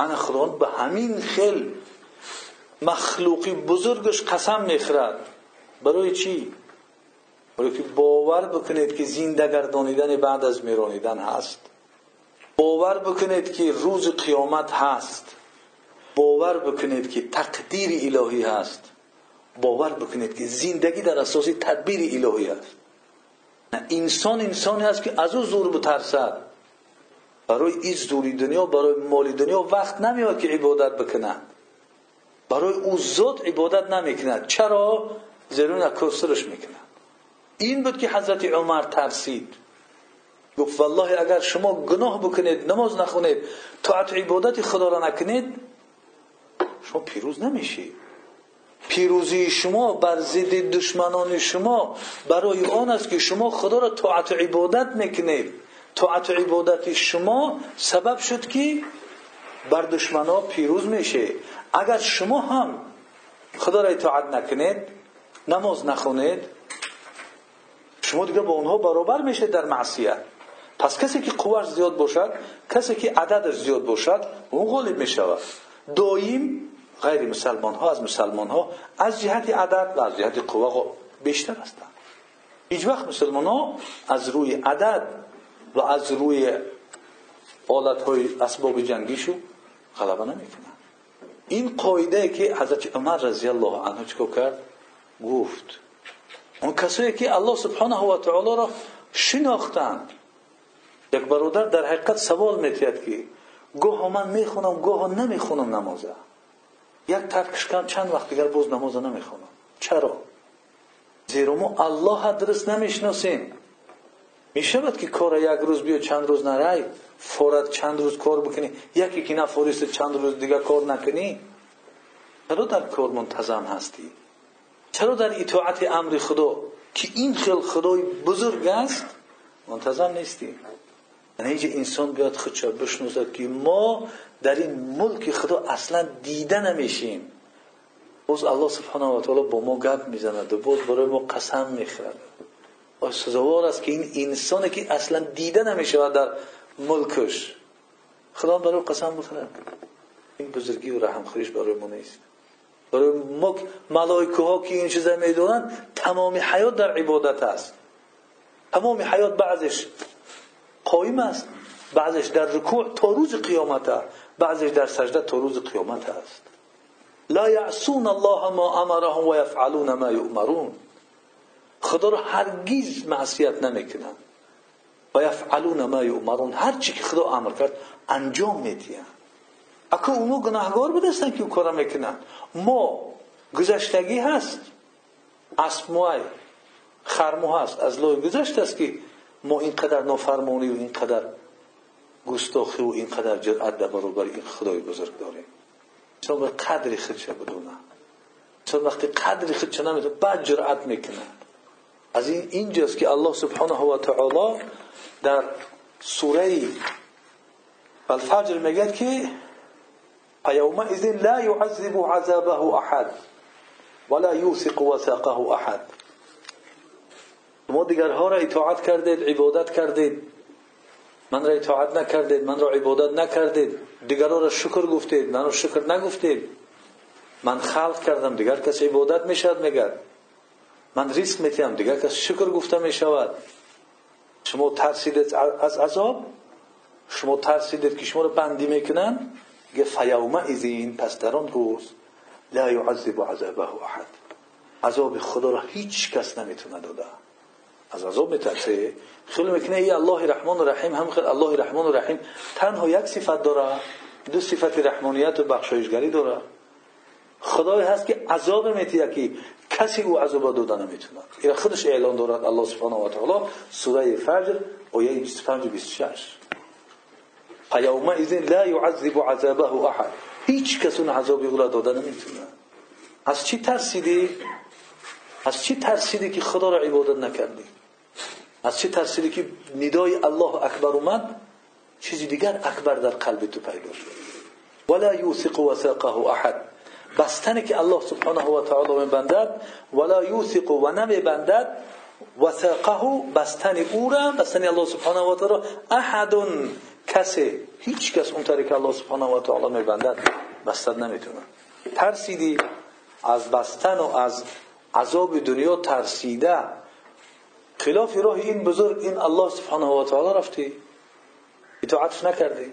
انا خداوند به همین خل مخلوقی بزرگش قسم می‌خورد برای چی؟ برای که باور بکنید که زنده گردانیدن بعد از میرانیدن هست. باور بکنید که روز قیامت هست. باور بکنید که تقدیر الهی هست. باور بکنید که زندگی در اساس تدبیر الهی است انسان انسانی است که از او زور بترسد. برای این زوری دنیا برای مالی دنیا وقت نمیاد که عبادت بکند برای او زود عبادت نمی‌کند چرا؟ زیرا نکسرش می‌کند این بود که حضرت عمر ترسید. گفت والله اگر شما گناه بکنید نماز نخونید طاعت عبادت خدا را نکنید شما پیروز نمیشید پیروزی شما بر ضد دشمنان شما برای آن است که شما خدا را طاعت عبادت می‌کنید. طاعت عبادت شما سبب شد که بر دشمنا پیروز میشه. اگر شما هم خدا را اطاعت نکنید نماز نخونید شما دیگه با اونها برابر میشه در معصیت. پس کسی که قوش زیاد باشد کسی که عددش زیاد باشد اون غالب می‌شود. دایم غیر مسلمان ها از مسلمان ها از جهت عدد و از جهت قوه بیشتر هستند. هیچ وقت مسلمان ها از روی عدد و از روی آلت های اسباب جنگیشو غلبه نمی‌کنن این قاعده که حضرت عمر رضی الله عنه چکو کرد؟ گفت اون کسایی که الله سبحانه و تعالی را شناختند یک برادر در حقیقت سوال میتید که گاه من می‌خونم گاه نمی‌خونم نمازه. یک ترکش کن چند وقت دیگر باز نماز نمی‌خونم. چرا؟ زیرا ما الله درست نمی‌شناسیم. می‌شود که کار یک روز بیا چند روز نرای؟ فورت چند روز کار بکنی؟ یکی که نفوریست چند روز دیگر کار نکنی؟ چرا در کار منتظم هستی؟ چرا در اطاعت امر خدا که این خیل خدای بزرگ است منتظم نیستی؟ یعنی انسان بیاد خودشا بشنوزد که ما در این ملک خدا اصلا دیده نمیشیم. باز الله سبحانه و تعالی با ما گپ می‌زند و باز برای ما قسم می‌خورد. و سزاوار است که این انسانی که اصلا دیده نمی‌شود در ملکش. خدا برای قسم بخورد این بزرگی و رحم خوریش برای ما نیست. برای ما ملائکه ها که این چیزا می‌دونند تمام حیات در عبادت است. تمام حیات بعضش قایم است بعضش در رکوع تا روز قیامت بعضش در سجده تا روز قیامت است. لا یعصون الله ما امرهم و یفعلون ما یؤمرون. خدا را هرگیز معصیت نمی‌کنند و یفعلون ما یؤمرون. هر چی که خدا امر کرد انجام می‌دهند اکو اونو گناهگار بدستن که کار می‌کنن. ما گذشتگی هست. اسموای خرمو هست. از لای گذشت است که ما اینقدر نافرمانی و اینقدر گستاخی و اینقدر جرأت در برابر این خدای بزرگ داریم. انسان به قدر خودش بدونه. انسان وقتی قدر خودش نمی‌دونه بعد جرأت می‌کنه. از این اینجاست که الله سبحانه و تعالی در سوره الفجر میگه که فيومئذ لا يعذب عذابه احد ولا يوثق وثاقه احد. شما دیگرها را اطاعت کردید عبادت کردید. من را اطاعت نکردید من را عبادت نکردید. دیگرها را شکر گفتید من را شکر نگفتید. من خلق کردم دیگر کس عبادت می‌شد میگد من ریسک میتیم دیگر کس شکر گفته می‌شود شما ترسیدید از عذاب شما ترسیدید که شما را بندی می‌کنن گه فیوم ازین پس در آن روز لا یعذب عذابه احد. عذاب خدا را هیچ کس نمی‌تونه داده. از عذاب میترسه. خیلی می‌کنه ای الله رحمان و رحیم. هم خیلی الله رحمان و رحیم. تنها یک صفت داره. دو صفت رحمانیت و بخشایشگری داره. خدای هست که عذاب میتیه که کسی او عذاب داده نمی‌تونه این خودش اعلان دارد الله سبحانه و تعالی سوره فجر آیه 25 و 26 فیومئذ لا يعذب عذابه احد. هیچ کس اون عذابی او را نمی‌تونه. از چی ترسیدی؟ از چی ترسیدی که خدا را عبادت نکردی؟ از چی ترسیدی که ندای الله اکبر اومد؟ چیزی دیگر اکبر در قلب تو پیدا شد. ولا یوثق وثاقه احد. بستنی که الله سبحانه و تعالی میبندد ولا یوثق و نمیبندد وثاقه بستن او را بستن الله سبحانه و تعالی. احد کسی هیچ کس اون طریق الله سبحانه و تعالی میبندد بستن نمی‌تونه. ترسیدی؟ از بستن و از عذاب دنیا ترسیده. خلاف راه این بزرگ این الله سبحانه و تعالی رفتی. اطاعتش نکردی.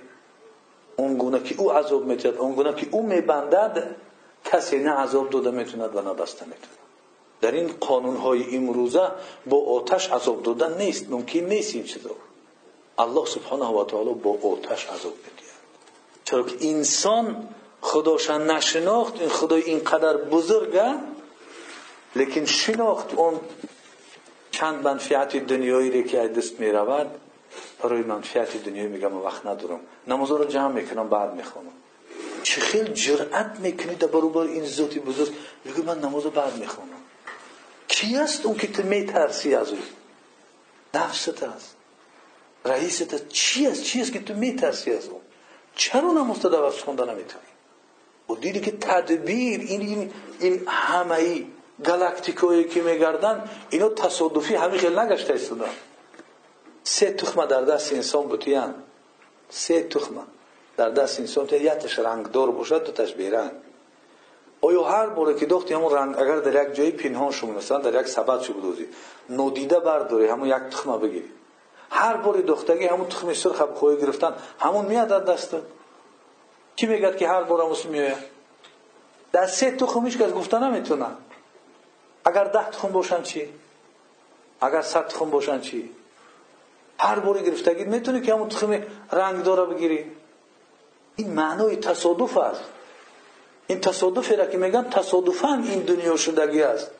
اون گونه که او عذاب میتد اون گونه که او میبندد کسی نه عذاب داده می‌توند و نه بسته می‌توند. در این قانون های امروزه با آتش عذاب دادن نیست ممکن نیست این چیزا. الله سبحانه و تعالی با آتش عذاب می‌دهد چرا که انسان خداش نشناخت این خدای اینقدر بزرگه لیکن شناخت اون چند منفعت دنیایی که دست می رود برای منفعت دنیایی میگم وقت ندارم. نماز رو جمع می‌کنم بعد می‌خونم چه خیلی جرأت می‌کنی در برابر این ذاتی بزرگ؟ میگه من نماز رو بعد می‌خونم. کی است اون که تو میترسی از او نفست است. رئیست است. چی است؟ چی است که تو میترسی از اون؟ چرا نماز تو دوست خوندن نمی‌تونی؟ و دیدی که تدبیر این این, این همه ای گالاکتیکایی که میگردن اینا تصادفی همین خیلی نگشته ایستادن. سه تخمه در دست انسان بتیان سه تخمه در دست انسان یتش رنگ دار باشد دو تش بیرنگ آیا هر باره که دختی همون رنگ اگر در یک جایی پنهان شما مثلا در یک سبد شو بدوزی نودیده برداری همون یک تخمه بگیری. هر باری دختگی همون تخم سرخ خوی گرفتن همون میاد در دست. کی میگد که هر بار همون میاد در سه تخمش که گفتن نمی‌تونه. اگر ده تخم باشن چی؟ اگر صد تخم باشن چی؟ هر باری گرفتگی می‌تونی که همون تخم رنگ داره بگیری. این معنای تصادف است. این تصادفی را که میگن تصادفا این دنیا شدگی است.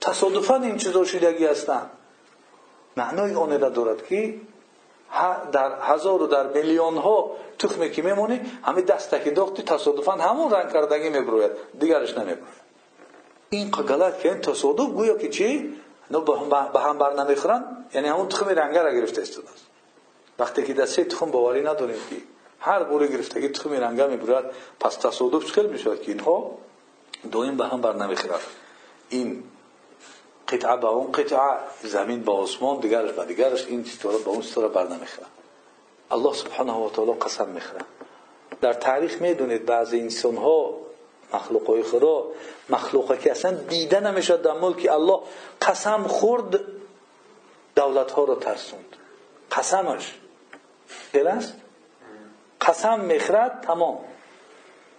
تصادفا این چیزا شدگی هستند. معنای آن را دارد که در هزار و در میلیون ها تخمی که میمونی همه دسته که داختی تصادفا همون رنگ کردگی میبروید. دیگرش نمیبروید. این غلط که این تصادف گویا که چی؟ به هم بر نمی‌خورن یعنی همون تخم رنگه را گرفته است. وقتی که دسته تخم باوری نداریم که هر بوری گرفتگی تخم رنگه می‌برد پس تصادف خیلی می‌شود که اینها؟ دویم به هم بر نمی‌خورد این قطعه به اون قطعه زمین با آسمان دیگرش به دیگرش این ستاره به اون ستاره بر نمی‌خورد الله سبحانه و تعالی قسم می‌خورد در تاریخ می‌دونید بعضی انسان ها مخلوق خدا مخلوقه که اصلا دیده نمی‌شد در ملک الله قسم خورد دولت ها رو ترسوند. قسمش. است؟ قسم می‌خرد تمام.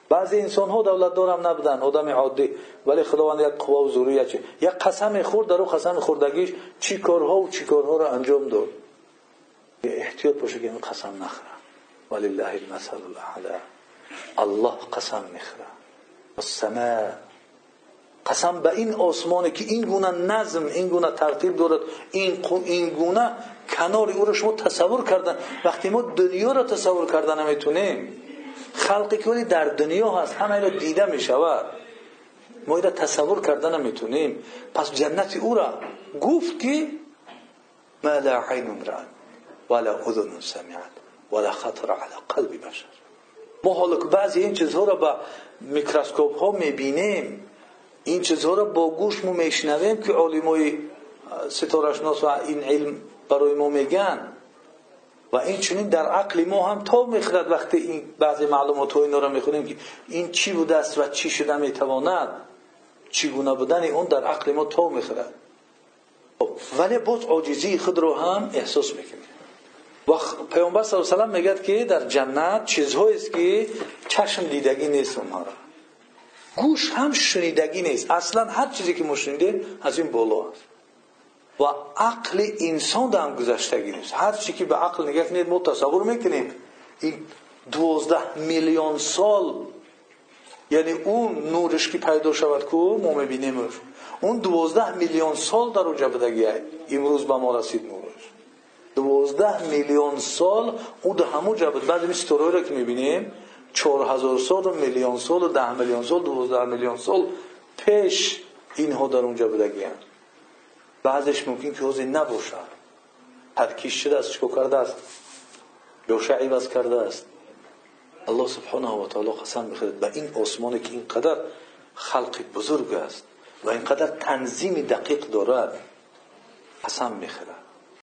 بعضی انسان ها دولت دارم نبودن آدم عادی. ولی خداوند یک قوا و زوری یک یک قسم خورد در قسم خوردگیش چی کارها و چی کارها را انجام داد. احتیاط باشه که این قسم نخره. ولله المثل الاعلى الله قسم می‌خره. السماء قسم به این آسمانی که این گونه نظم این گونه ترتیب دارد این این گونه کنار او را شما تصور کردن. وقتی ما دنیا را تصور کردن نمی‌تونیم خلقی که در دنیا هست همه اینا دیده می شود ما اینا تصور کردن نمی‌تونیم. پس جنت او را گفت که ما لا عین ولا اذن سمعت ولا خطر على قلب بشر. ما حالا که بعضی این چیزها را با میکروسکوپ ها می‌بینیم این چیزها را با گوش ما میشنویم که علمای ستارشناس و این علم برای ما میگن. و این چنین در عقل ما هم تا می‌خورد وقتی این بعضی معلومات ها اینا رو می‌خونیم که این چی بوده است و چی شده می‌تواند چگونه بودن اون در عقل ما تا می‌خورد ولی باز عاجزی خود رو هم احساس می‌کنیم. و پیامبر صلی الله علیه و میگه که در جنت چیزهایی است که چشم دیدگی نیست اونها را. گوش هم شنیدگی نیست. اصلا هر چیزی که ما شنیدیم از این بالا است. و عقل انسان هم گذشتگی نیست. هر چی که به عقل نگاه کنید ما تصور می‌کنیم. این دوازده میلیون سال یعنی اون نورش که پیدا شود که ما می‌بینیم. اون دوازده میلیون سال در اونجا بدگی امروز به ما رسید نورش. دوازده میلیون سال او در همون جا بود. بعد این را که می‌بینیم چهار هزار سال و میلیون سال و ده میلیون سال دوازده میلیون سال پیش اینها در اونجا بدگی بعضش ممکن که حوزی نباشد ترکیش شده است چکو کرده است؟ یا عوض کرده است. الله سبحانه و تعالی قسم می‌خورد. به این آسمانی که اینقدر خلق بزرگ است و اینقدر تنظیم دقیق دارد قسم می‌خورد.